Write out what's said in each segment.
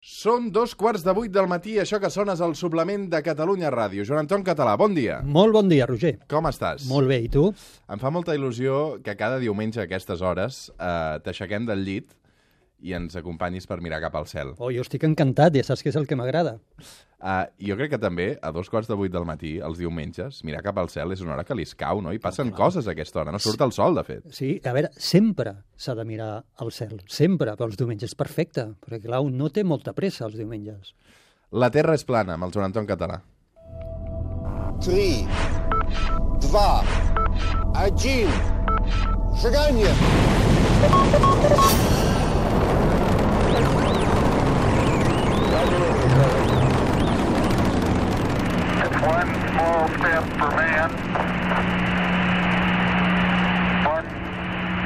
Són dos quarts de vuit del matí, això que sona és el suplement de Catalunya Ràdio. Joan Anton Català, bon dia. Molt bon dia, Roger. Com estàs? Molt bé, i tu? Em fa molta il·lusió que cada diumenge a aquestes hores eh, t'aixequem del llit i ens acompanyis per mirar cap al cel. Oh, jo estic encantat, ja saps que és el que m'agrada. Uh, jo crec que també, a dos quarts de vuit del matí, els diumenges, mirar cap al cel és una hora que li escau, no? I ah, passen ah, coses a aquesta hora, no surt el sol, de fet. Sí, a veure, sempre s'ha de mirar al cel, sempre, però els diumenges perfecte, perquè clar, un no té molta pressa els diumenges. La Terra és plana, amb el Joan Anton Català. 3, 2, 1, Seganya! Step for man, one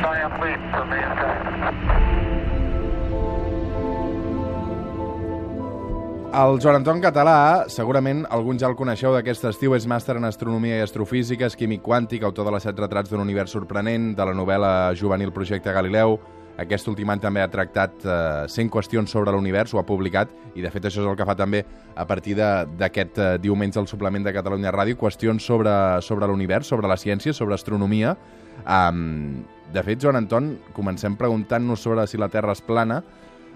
giant leap for mankind. El Joan Anton Català, segurament alguns ja el coneixeu d'aquest estiu, és màster en astronomia i astrofísica, és químic quàntic, autor de les set retrats d'un univers sorprenent, de la novel·la juvenil Projecte Galileu. Aquest últim any també ha tractat eh, 100 qüestions sobre l'univers, ho ha publicat, i de fet això és el que fa també a partir d'aquest eh, diumenge al suplement de Catalunya Ràdio, qüestions sobre, sobre l'univers, sobre la ciència, sobre astronomia. Um, de fet, Joan Anton, comencem preguntant-nos sobre si la Terra és plana,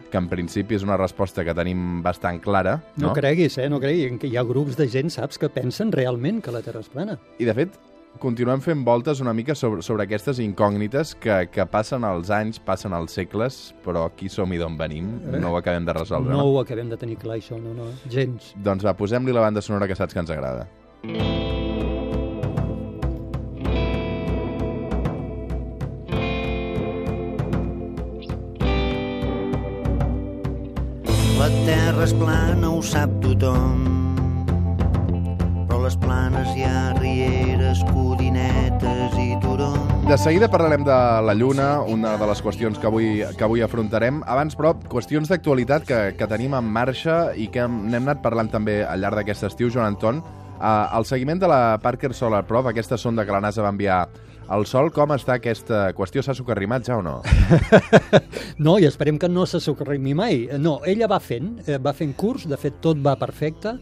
que en principi és una resposta que tenim bastant clara. No, no creguis, eh? No creguis, que hi ha grups de gent, saps, que pensen realment que la Terra és plana. I, de fet, continuem fent voltes una mica sobre, sobre aquestes incògnites que, que passen els anys, passen els segles, però qui som i d'on venim no ho acabem de resoldre. No ho acabem de tenir clar, això, no, no, gens. Doncs va, posem-li la banda sonora que saps que ens agrada. La terra és plana, ho sap tothom. Les planes hi ha rieres, codinetes i turons. De seguida parlarem de la Lluna, una de les qüestions que avui, que avui afrontarem. Abans, però, qüestions d'actualitat que, que tenim en marxa i que hem- n'hem anat parlant també al llarg d'aquest estiu, Joan Anton. Uh, el seguiment de la Parker Solar Probe, aquesta sonda que la NASA va enviar al Sol, com està aquesta qüestió? S'ha socarrimat ja o no? No, i esperem que no se socorrimi mai. No, ella va fent, eh, va fent curs, de fet tot va perfecte.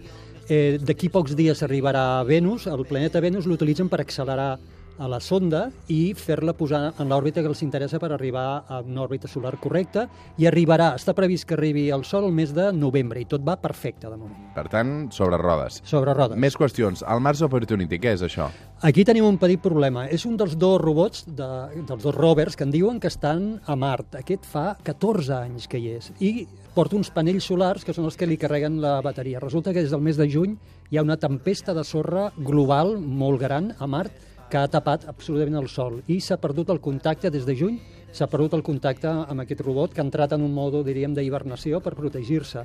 Eh, D'aquí pocs dies arribarà a Venus, el planeta Venus l'utilitzen per accelerar a la sonda i fer-la posar en l'òrbita que els interessa per arribar a una òrbita solar correcta i arribarà, està previst que arribi al Sol el mes de novembre i tot va perfecte de moment. Per tant, sobre rodes. Sobre rodes. Més qüestions. El Mars Opportunity, què és això? Aquí tenim un petit problema. És un dels dos robots, de, dels dos rovers, que en diuen que estan a Mart. Aquest fa 14 anys que hi és. I porta uns panells solars que són els que li carreguen la bateria. Resulta que des del mes de juny hi ha una tempesta de sorra global molt gran a Mart que ha tapat absolutament el sol i s'ha perdut el contacte des de juny s'ha perdut el contacte amb aquest robot que ha entrat en un mode, diríem, d'hibernació per protegir-se.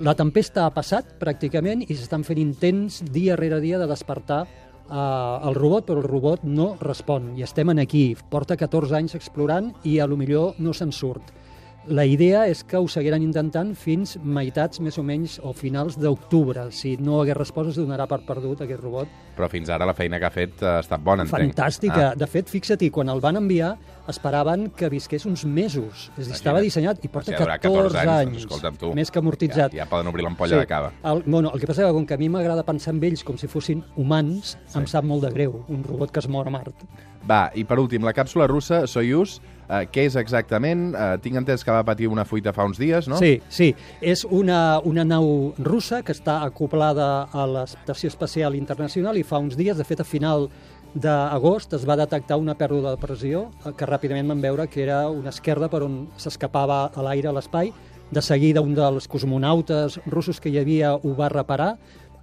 La tempesta ha passat pràcticament i s'estan fent intents dia rere dia de despertar eh, el robot, però el robot no respon. I estem en aquí. Porta 14 anys explorant i a lo millor no se'n surt. La idea és que ho seguiran intentant fins meitats més o menys o finals d'octubre. Si no hagués respost es donarà per perdut aquest robot. Però fins ara la feina que ha fet ha estat bona, entenc. Fantàstica. Ah, De fet, fixa't-hi, quan el van enviar esperaven que visqués uns mesos. És a dir, estava dissenyat i porta Si ha durat 14, 14 anys, anys. escolta'm tu. Més que amortitzat. Ja, ja poden obrir l'ampolla de cava. El, bueno, el que passa és que com que a mi m'agrada pensar en ells com si fossin humans, sí. em sap molt de greu, un robot que es mor a Mart. Va, i per últim, la càpsula russa Soyuz, eh, què és exactament? Eh, tinc entès que va patir una fuita fa uns dies, no? Sí, sí. És una, una nau russa que està acoplada a l'Estació Espacial Internacional i fa uns dies, de fet, a final d'agost es va detectar una pèrdua de pressió eh, que ràpidament van veure que era una esquerda per on s'escapava a l'aire a l'espai. De seguida un dels cosmonautes russos que hi havia ho va reparar.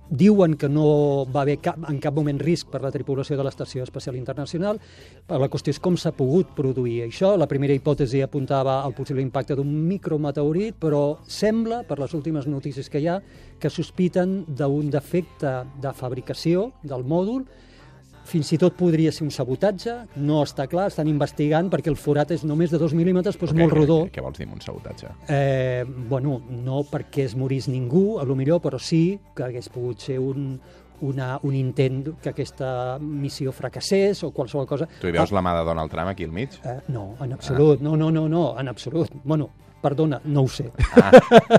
Diuen que no va haver cap, en cap moment risc per la tripulació de l'Estació Espacial Internacional. La qüestió és com s'ha pogut produir això. La primera hipòtesi apuntava al possible impacte d'un micrometeorit, però sembla, per les últimes notícies que hi ha, que sospiten d'un defecte de fabricació del mòdul fins i tot podria ser un sabotatge, no està clar, estan investigant perquè el forat és només de dos mil·límetres, però és Què- molt rodó. Què, què vols dir amb un sabotatge? Eh, bueno, no perquè es morís ningú, a lo millor, però sí que hagués pogut ser un, una, un intent que aquesta missió fracassés o qualsevol cosa. Tu hi veus la mà de Donald Trump aquí al mig? Eh, no, en absolut, no, no, no, no, en absolut. Bueno, Perdona, no ho sé. Ah.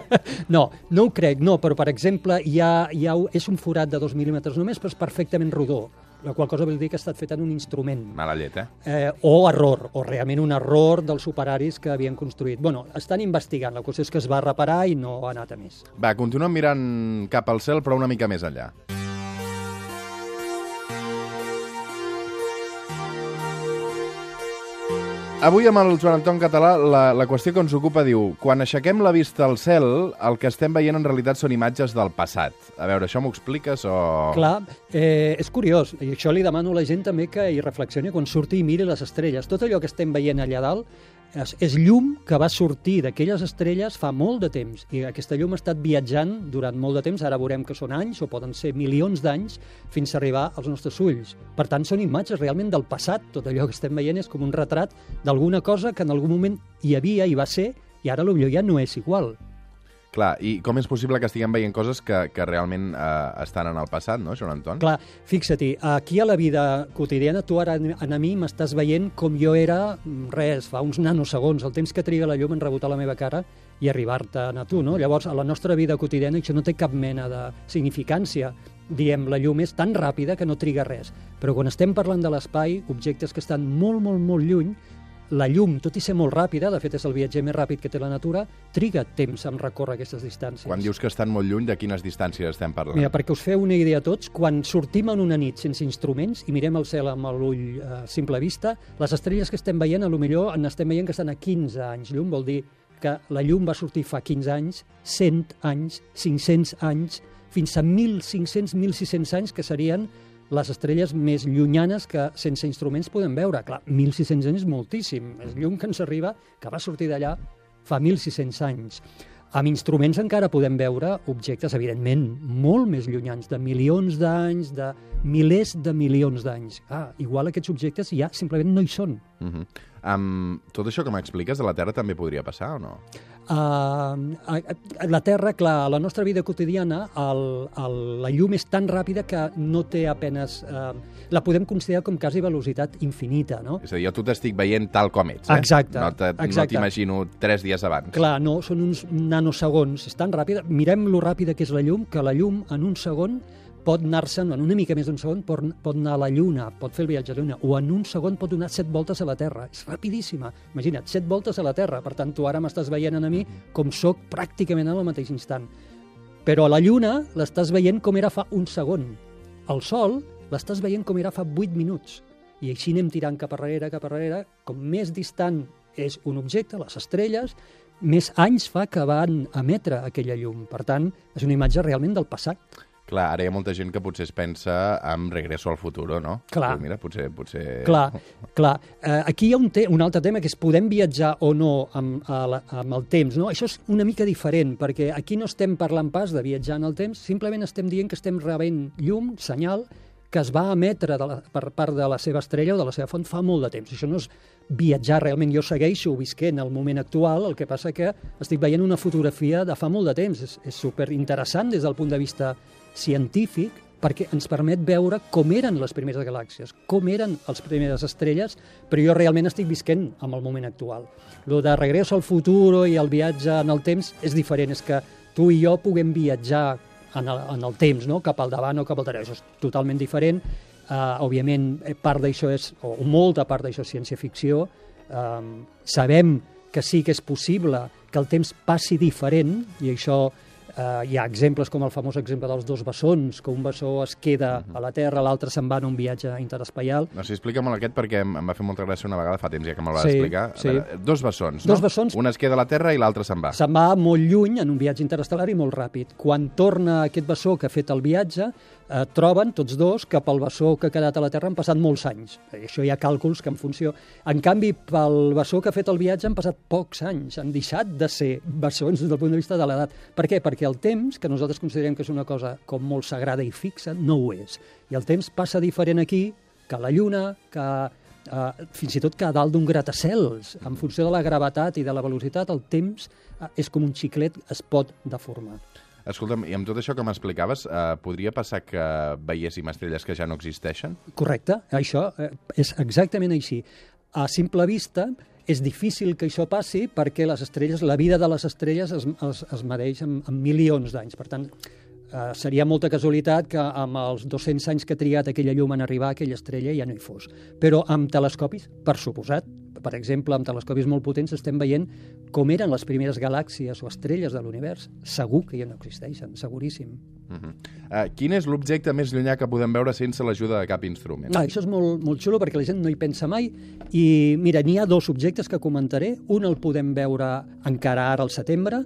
no, no ho crec, no, però per exemple hi ha, hi ha, és un forat de dos mil·límetres només, però és perfectament rodó, la qual cosa vol dir que ha estat fet en un instrument. Mala llet, eh? Eh, o error, o realment un error dels superaris que havien construït. Bueno, estan investigant, la qüestió és que es va reparar i no ha anat a més. Va, continuem mirant cap al cel, però una mica més enllà. Avui amb el Joan Anton Català la, la qüestió que ens ocupa diu quan aixequem la vista al cel, el que estem veient en realitat són imatges del passat. A veure, això m'ho expliques o...? Clar, eh, és curiós, i això li demano a la gent també que hi reflexioni quan surti i miri les estrelles. Tot allò que estem veient allà dalt és, és llum que va sortir d'aquelles estrelles fa molt de temps, i aquesta llum ha estat viatjant durant molt de temps, ara veurem que són anys, o poden ser milions d'anys, fins a arribar als nostres ulls. Per tant, són imatges realment del passat, tot allò que estem veient és com un retrat d'alguna cosa que en algun moment hi havia i va ser, i ara potser ja no és igual. Clar, i com és possible que estiguem veient coses que, que realment eh, estan en el passat, no, Joan Anton? Clar, fixa-t'hi, aquí a la vida quotidiana tu ara a mi m'estàs veient com jo era, mm, res, fa uns nanosegons, el temps que triga la llum en rebotar la meva cara i arribar-te a tu, no? Llavors, a la nostra vida quotidiana això no té cap mena de significància. Diem, la llum és tan ràpida que no triga res. Però quan estem parlant de l'espai, objectes que estan molt, molt, molt lluny, la llum, tot i ser molt ràpida, de fet és el viatger més ràpid que té la natura, triga temps en recórrer aquestes distàncies. Quan dius que estan molt lluny, de quines distàncies estem parlant? Mira, perquè us feu una idea tots, quan sortim en una nit sense instruments i mirem el cel amb l'ull a simple vista, les estrelles que estem veient, a lo millor en estem veient que estan a 15 anys llum, vol dir que la llum va sortir fa 15 anys, 100 anys, 500 anys, fins a 1.500, 1.600 anys, que serien les estrelles més llunyanes que sense instruments podem veure. Clar, 1.600 anys és moltíssim. És llum que ens arriba, que va sortir d'allà fa 1.600 anys. Amb instruments encara podem veure objectes, evidentment, molt més llunyans, de milions d'anys, de milers de milions d'anys. Ah, igual aquests objectes ja simplement no hi són. Uh -huh. Um, tot això que m'expliques de la Terra també podria passar o no? Uh, la Terra, clar, a la nostra vida quotidiana el, el, la llum és tan ràpida que no té apenes... Uh, la podem considerar com quasi velocitat infinita, no? És a dir, jo tu t'estic veient tal com ets, eh? Exacte, No te- no t'imagino tres dies abans. Clar, no, són uns nanosegons, és tan ràpida. Mirem lo ràpida que és la llum, que la llum en un segon pot anar-se'n, en una mica més d'un segon, pot, pot anar a la Lluna, pot fer el viatge a la Lluna, o en un segon pot donar set voltes a la Terra. És rapidíssima. Imagina't, set voltes a la Terra. Per tant, tu ara m'estàs veient a mi com sóc pràcticament al mateix instant. Però a la Lluna l'estàs veient com era fa un segon. El Sol l'estàs veient com era fa 8 minuts. I així anem tirant cap arrere, cap arrere. Com més distant és un objecte, les estrelles, més anys fa que van emetre aquella llum. Per tant, és una imatge realment del passat. Clar, ara hi ha molta gent que potser es pensa en Regreso al futuro, no? Clar. Però mira, potser... potser... Clar, clar. Eh, aquí hi ha un, te un altre tema, que és podem viatjar o no amb, a la, amb el temps. No? Això és una mica diferent, perquè aquí no estem parlant pas de viatjar en el temps, simplement estem dient que estem rebent llum, senyal, que es va emetre de la, per part de la seva estrella o de la seva font fa molt de temps. Això no és viatjar realment. Jo segueixo visquent el moment actual, el que passa que estic veient una fotografia de fa molt de temps. És, és superinteressant des del punt de vista científic, perquè ens permet veure com eren les primeres galàxies, com eren les primeres estrelles, però jo realment estic visquent amb el moment actual. Lo de Regreso al futuro i el viatge en el temps és diferent, és que tu i jo puguem viatjar en el, en el temps, no? cap al davant o cap al darrere. Això és totalment diferent. Uh, òbviament, eh, part d'això és, o molta part d'això és ciència-ficció. Um, sabem que sí que és possible que el temps passi diferent, i això uh, hi ha exemples com el famós exemple dels dos bessons, que un bessó es queda a la Terra, l'altre se'n va en un viatge interespaial. No sé, explica'm aquest perquè em, em va fer molta gràcia una vegada fa temps ja que me'l vas Sí, explicar. Sí. veure, Dos bessons, Dos no? bessons. Un es queda a la Terra i l'altre se'n va. Se'n va molt lluny en un viatge interestel·lar i molt ràpid. Quan torna aquest bessó que ha fet el viatge, eh, troben tots dos que pel bessó que ha quedat a la Terra han passat molts anys. I això hi ha càlculs que en funció... En canvi, pel bessó que ha fet el viatge han passat pocs anys, han deixat de ser bessons des del punt de vista de l'edat. Per què? Perquè el temps, que nosaltres considerem que és una cosa com molt sagrada i fixa, no ho és. I el temps passa diferent aquí que a la Lluna, que eh, fins i tot que a dalt d'un gratacels, en funció de la gravetat i de la velocitat, el temps eh, és com un xiclet, es pot deformar. Escolta'm, i amb tot això que m'explicaves, eh, podria passar que veiéssim estrelles que ja no existeixen? Correcte, això eh, és exactament així. A simple vista, És difícil que això passi perquè les estrelles, la vida de les estrelles es, es, es medeix en, en milions d'anys. Per tant, eh, seria molta casualitat que amb els 200 anys que ha trigat aquella llum en arribar, aquella estrella ja no hi fos. Però amb telescopis, per suposat, per exemple, amb telescopis molt potents estem veient com eren les primeres galàxies o estrelles de l'univers. Segur que ja no existeixen, seguríssim. Uh -huh. uh, quin és l'objecte més llunyà que podem veure sense l'ajuda de cap instrument? Ah, això és molt, molt xulo perquè la gent no hi pensa mai i mira, n'hi ha dos objectes que comentaré. Un el podem veure encara ara al setembre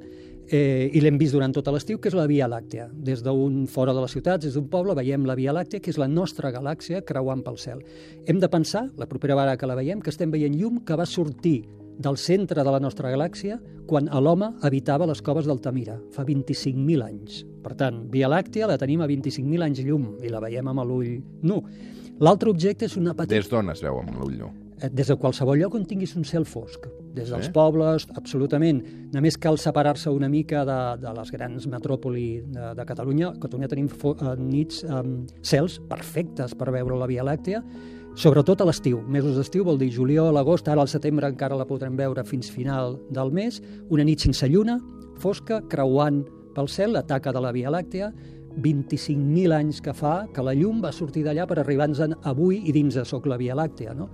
eh, i l'hem vist durant tota l'estiu, que és la Via Làctea. Des d'un fora de la ciutat, des d'un poble, veiem la Via Làctea, que és la nostra galàxia creuant pel cel. Hem de pensar, la propera vegada que la veiem, que estem veient llum que va sortir del centre de la nostra galàxia quan l'home habitava les coves d'Altamira, fa 25.000 anys. Per tant, Via Làctea la tenim a 25.000 anys llum i la veiem amb l'ull nu. L'altre objecte és una petita... Des d'on es veu amb l'ull nu? Eh, des de qualsevol lloc on tinguis un cel fosc. Des dels Sí? pobles, absolutament. Només cal separar-se una mica de, de les grans metròpoli de, de Catalunya. A Catalunya tenim fo, eh, nits, eh, cels perfectes per veure la Via Làctea, sobretot a l'estiu. Mesos d'estiu vol dir juliol, agost, ara al setembre encara la podrem veure fins final del mes. Una nit sense lluna, fosca, creuant pel cel, la taca de la Via Làctea, 25.000 anys que fa que la llum va sortir d'allà per arribar-nos avui i dins de soc la Via Làctea. No?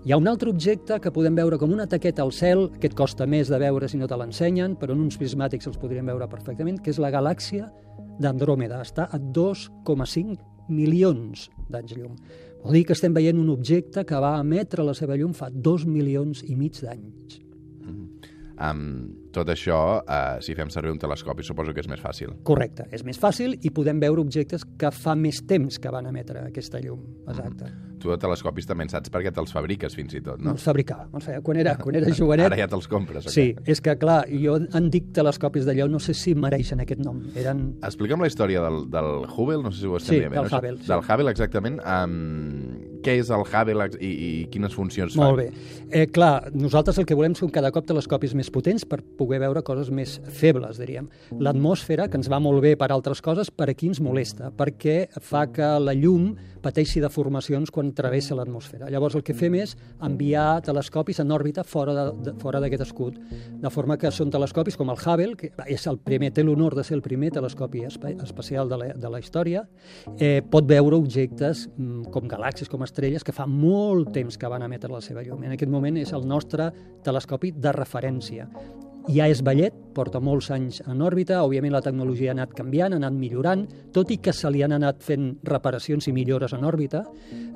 Hi ha un altre objecte que podem veure com una taqueta al cel, aquest costa més de veure si no te l'ensenyen, però en uns prismàtics els podríem veure perfectament, que és la galàxia d'Andròmeda. Està a 2,5 milions d'anys llum. Vol dir que estem veient un objecte que va emetre la seva llum fa 2 milions i mig d'anys. Amb tot això, uh, si fem servir un telescopi, suposo que és més fàcil. Correcte, és més fàcil i podem veure objectes que fa més temps que van emetre aquesta llum. Exacte. Tu de telescopis també en saps perquè te'ls fabriques fins i tot, No? Els fabricava, els feia. Quan era, quan era jovenet... Ara ja te'ls compres. o Sí, què? és que, clar, jo en dic telescopis d'allò, no sé si mereixen aquest nom. Eren... Explica'm la història del, del Hubble, no sé si ho estem Sí, dient bé. del no? Hubble, sí. Del Hubble, exactament. Um, què és el Hubble i, i quines funcions Molt fa? bé. Eh, clar, nosaltres el que volem són cada cop telescopis més potents per poder veure coses més febles, diríem. L'atmosfera, que ens va molt bé per altres coses, per aquí ens molesta, perquè fa que la llum pateixi deformacions quan travessa l'atmosfera. Llavors el que fem és enviar telescopis en òrbita fora de, de, fora d'aquest escut, de forma que són telescopis com el Hubble, que és el primer, té l'honor de ser el primer telescopi espa espacial de la, de la història, eh, pot veure objectes mm, com galàxies, com estrelles, que fa molt temps que van emetre la seva llum. En aquest moment és el nostre telescopi de referència. Ja és vellet, porta molts anys en òrbita, òbviament la tecnologia ha anat canviant, ha anat millorant, tot i que se li han anat fent reparacions i millores en òrbita,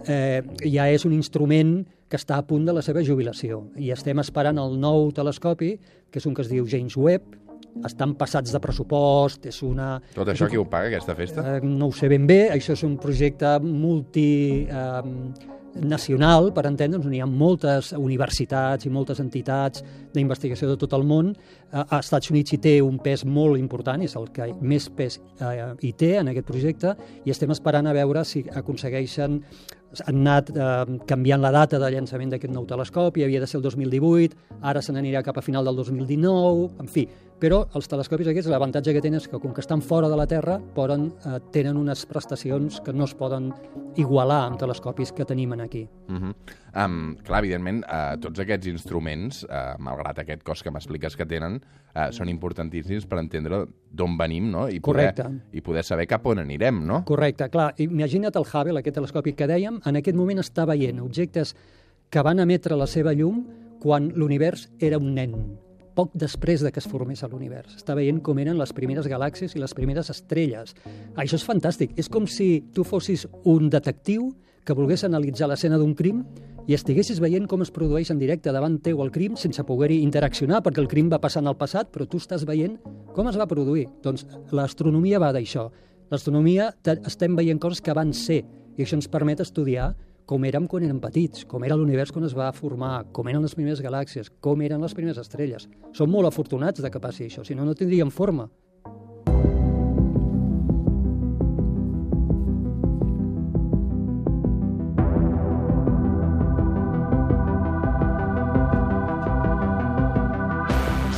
eh, ja és un instrument que està a punt de la seva jubilació. I estem esperant el nou telescopi, que és un que es diu James Webb, estan passats de pressupost, és una... Tot això un- qui ho paga, aquesta festa? Eh, no ho sé ben bé, això és un projecte multi... Eh, nacional, per entendre'ns, on hi ha moltes universitats i moltes entitats d'investigació de tot el món. Eh, a Estats Units hi té un pes molt important, és el que més pes eh, hi té en aquest projecte, i estem esperant a veure si aconsegueixen han anat eh, canviant la data de llançament d'aquest nou telescopi, havia de ser el 2018, ara se n'anirà cap a final del 2019, en fi. Però els telescopis aquests, l'avantatge que tenen és que com que estan fora de la Terra, poden, eh, tenen unes prestacions que no es poden igualar amb telescopis que tenim en aquí. Uh -huh. um, clar, evidentment, uh, tots aquests instruments, uh, malgrat aquest cost que m'expliques que tenen, uh, són importantíssims per entendre d'on venim no? I, poder, Correcte. i poder saber cap on anirem, no? Correcte, clar. Imagina't el Hubble, aquest telescopi que dèiem, en aquest moment està veient objectes que van emetre la seva llum quan l'univers era un nen, poc després de que es formés l'univers. Està veient com eren les primeres galàxies i les primeres estrelles. Això és fantàstic. És com si tu fossis un detectiu que volgués analitzar l'escena d'un crim i estiguessis veient com es produeix en directe davant teu el crim sense poder-hi interaccionar, perquè el crim va passar en el passat, però tu estàs veient com es va produir. Doncs l'astronomia va d'això. L'astronomia te- estem veient coses que van ser, i això ens permet estudiar com érem quan érem petits, com era l'univers quan es va formar, com eren les primeres galàxies, com eren les primeres estrelles. Som molt afortunats de que passi això, si no, no tindríem forma.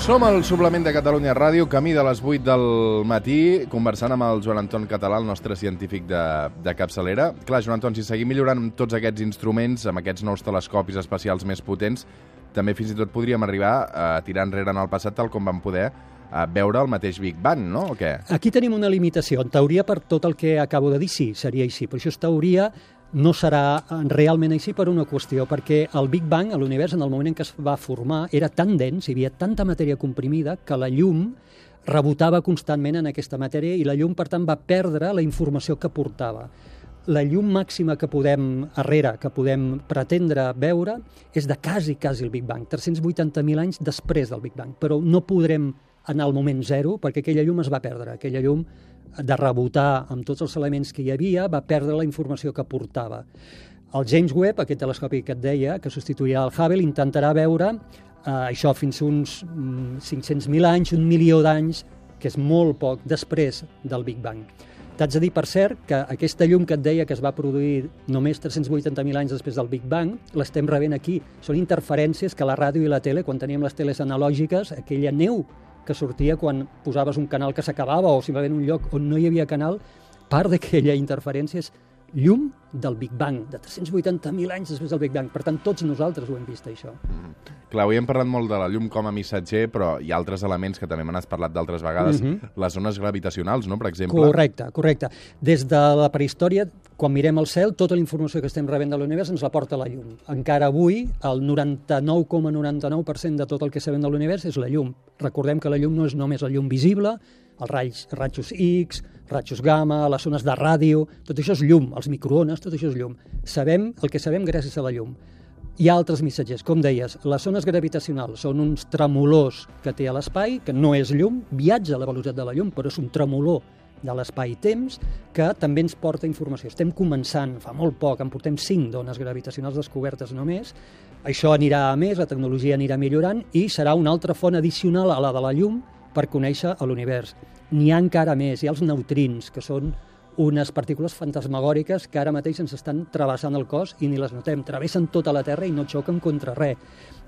Som al suplement de Catalunya Ràdio, camí de les 8 del matí, conversant amb el Joan Anton Català, el nostre científic de, de capçalera. Clar, Joan Anton, si seguim millorant amb tots aquests instruments, amb aquests nous telescopis espacials més potents, també fins i tot podríem arribar a tirar enrere en el passat tal com vam poder a veure el mateix Big Bang, no? O què? Aquí tenim una limitació. En teoria, per tot el que acabo de dir, sí, seria així. Però això és teoria, no serà realment així per una qüestió, perquè el Big Bang, a l'univers, en el moment en què es va formar, era tan dens, hi havia tanta matèria comprimida, que la llum rebotava constantment en aquesta matèria i la llum, per tant, va perdre la informació que portava. La llum màxima que podem, arrere, que podem pretendre veure, és de quasi, quasi el Big Bang, 380.000 anys després del Big Bang, però no podrem anar al moment zero, perquè aquella llum es va perdre. Aquella llum, de rebotar amb tots els elements que hi havia, va perdre la informació que portava. El James Webb, aquest telescopi que et deia, que substituirà el Hubble, intentarà veure eh, això fins a uns mm, 500.000 anys, un milió d'anys, que és molt poc després del Big Bang. T'haig de dir, per cert, que aquesta llum que et deia que es va produir només 380.000 anys després del Big Bang, l'estem rebent aquí. Són interferències que la ràdio i la tele, quan teníem les teles analògiques, aquella neu que sortia quan posaves un canal que s'acabava o simplement un lloc on no hi havia canal, part d'aquella interferència és llum del Big Bang, de 380.000 anys després del Big Bang. Per tant, tots nosaltres ho hem vist, això. Clar, avui hem parlat molt de la llum com a missatger, però hi ha altres elements que també me n'has parlat d'altres vegades, les zones gravitacionals, no?, per exemple. Correcte, correcte. Des de la prehistòria, quan mirem el cel, tota la informació que estem rebent de l'univers ens la porta la llum. Encara avui, el 99,99% de tot el que sabem de l'univers és la llum. Recordem que la llum no és només la llum visible, els raigs, rajos X, rajos gamma, les zones de ràdio, tot això és llum, els microones, tot això és llum. Sabem el que sabem gràcies a la llum. Hi ha altres missatgers, com deies, les zones gravitacionals són uns tremolors que té a l'espai, que no és llum, viatja a la velocitat de la llum, però és un tremolor de l'espai-temps que també ens porta informació. Estem començant, fa molt poc, en portem 5 dones gravitacionals descobertes només, això anirà a més, la tecnologia anirà millorant i serà una altra font addicional a la de la llum per conèixer l'univers. N'hi ha encara més, hi ha els neutrins, que són unes partícules fantasmagòriques que ara mateix ens estan travessant el cos i ni les notem. Travessen tota la Terra i no xoquen contra res.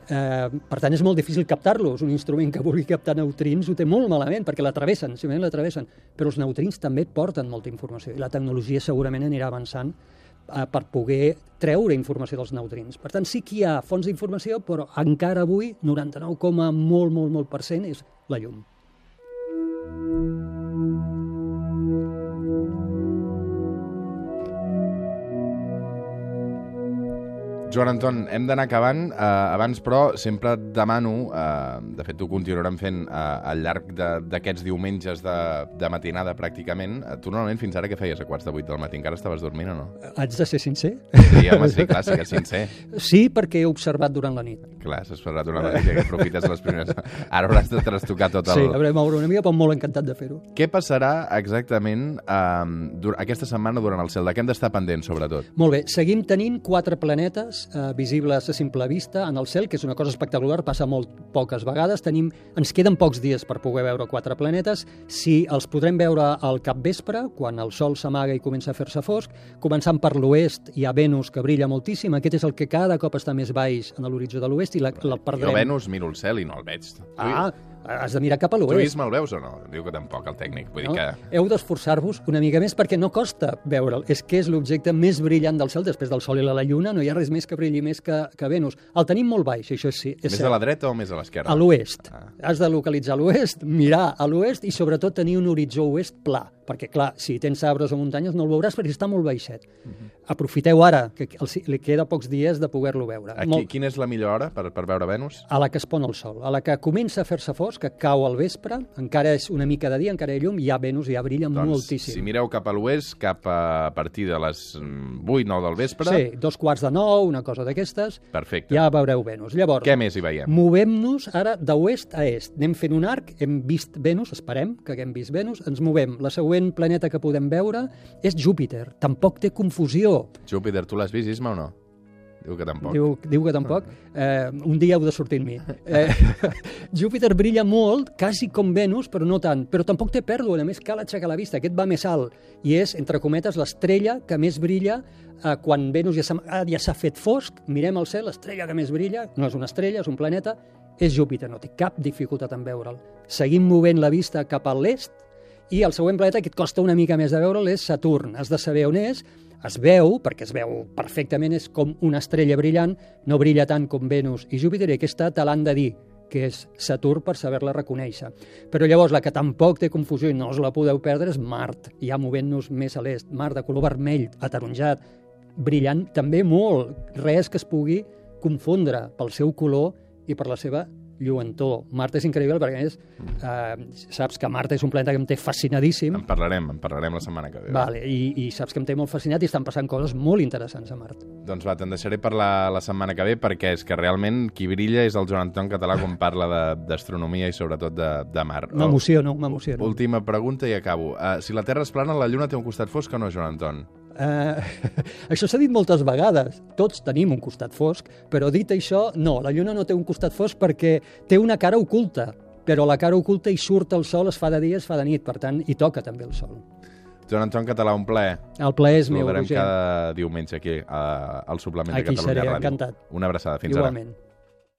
Eh, per tant, és molt difícil captar-los. Un instrument que vulgui captar neutrins ho té molt malament, perquè la travessen, simplement la travessen. Però els neutrins també porten molta informació i la tecnologia segurament anirà avançant eh, per poder treure informació dels neutrins. Per tant, sí que hi ha fonts d'informació, però encara avui 99, molt, molt, molt per cent és la llum. you Joan Anton, hem d'anar acabant. Uh, abans, però, sempre et demano, uh, de fet, ho continuarem fent uh, al llarg d'aquests diumenges de, de matinada, pràcticament. Uh, tu, normalment, fins ara què feies a quarts de vuit del matí? Encara estaves dormint o no? Haig de ser sincer? Sí, home, sí, clar, sí que és sincer. Sí, perquè he observat durant la nit. Clar, s'ha esperat una nit i que aprofites les primeres... Ara hauràs de trastocar tot el... Sí, hauré moure una mica, però molt encantat de fer-ho. Què passarà exactament dur aquesta setmana durant el cel? De què hem d'estar pendents, sobretot? Molt bé, seguim tenint quatre planetes eh, visibles a simple vista en el cel, que és una cosa espectacular, passa molt poques vegades. Tenim, ens queden pocs dies per poder veure quatre planetes. Si els podrem veure al capvespre, quan el sol s'amaga i comença a fer-se fosc, començant per l'oest hi ha Venus, que brilla moltíssim. Aquest és el que cada cop està més baix en l'horitzó de l'oest i la, la Jo perdrem. a Venus miro el cel i no el veig. Ah, has de mirar cap a tu l'oest. vist me'l veus o no? Diu que tampoc, el tècnic. Vull No? dir que... Heu d'esforçar-vos una mica més perquè no costa veure'l. És que és l'objecte més brillant del cel després del Sol i la Lluna. No hi ha res més que brilli més que, que Venus. El tenim molt baix, això és, sí, és Més cert. a la dreta o més a l'esquerra? A l'oest. Ah. Has de localitzar l'oest, mirar a l'oest i sobretot tenir un horitzó oest pla. Perquè, clar, si tens arbres o muntanyes no el veuràs perquè està molt baixet. Mhm. Aprofiteu ara, que els, li queda pocs dies de poder-lo veure. Aquí, Molt- Quina és la millor hora per, per veure Venus? a la que es pon el sol, a la que comença a fer-se fosc, que cau al vespre, encara és una mica de dia, encara hi ha llum, ja Venus ja brilla Doncs, moltíssim. si mireu cap a l'oest, cap a partir de les 8-9 del vespre, Sí, dos quarts de nou, una cosa d'aquestes, perfecte. ja veureu Venus. Llavors, Què més hi veiem? movem-nos ara d'oest a est. Anem fent un arc, hem vist Venus, esperem que haguem vist Venus, ens movem. La següent planeta que podem veure és Júpiter. Tampoc té confusió. Júpiter, tu l'has vist, Isma, o no? Diu que tampoc. Diu, diu que tampoc. Eh, un dia heu de sortir amb mi. Eh, Júpiter brilla molt, quasi com Venus, però no tant. Però tampoc té pèrdua, a més cal aixecar la vista. Aquest va més alt i és, entre cometes, l'estrella que més brilla eh, quan Venus ja s'ha ah, ja s'ha fet fosc. Mirem el cel, l'estrella que més brilla, no és una estrella, és un planeta, és Júpiter. No té cap dificultat en veure'l. Seguim movent la vista cap a l'est i el següent planeta que et costa una mica més de veure'l és Saturn. Has de saber on és. es veu, perquè es veu perfectament, és com una estrella brillant, no brilla tant com Venus i Júpiter, i aquesta te l'han de dir que és Saturn per saber-la reconèixer. Però llavors la que tampoc té confusió i no us la podeu perdre és Mart, ja movent-nos més a l'est. Mart de color vermell, ataronjat, brillant també molt, res que es pugui confondre pel seu color i per la seva lluentor. Mart és increïble perquè és, eh, saps que Mart és un planeta que em té fascinadíssim, En parlarem, en parlarem la setmana que ve. va. vale, i, i saps que em té molt fascinat i estan passant coses molt interessants a Mart. Doncs va, te'n deixaré per la, la setmana que ve perquè és que realment qui brilla és el Joan Anton Català quan parla de- d'astronomia i sobretot de, de mar. M'emociono, m'emociono. Última pregunta i acabo. Uh, si la Terra és plana, la Lluna té un costat fosc o no, Joan Anton? Eh, això s'ha dit moltes vegades. Tots tenim un costat fosc, però dit això, no, la Lluna no té un costat fosc perquè té una cara oculta, però la cara oculta hi surt el sol, es fa de dia, es fa de nit, per tant, hi toca també el sol. Joan Anton Català, un plaer. El plaer és meu, Roger. cada diumenge aquí a, al suplement Aquí de Catalunya seré, Ràdio. encantat. Una abraçada. Fins ara. Igualment.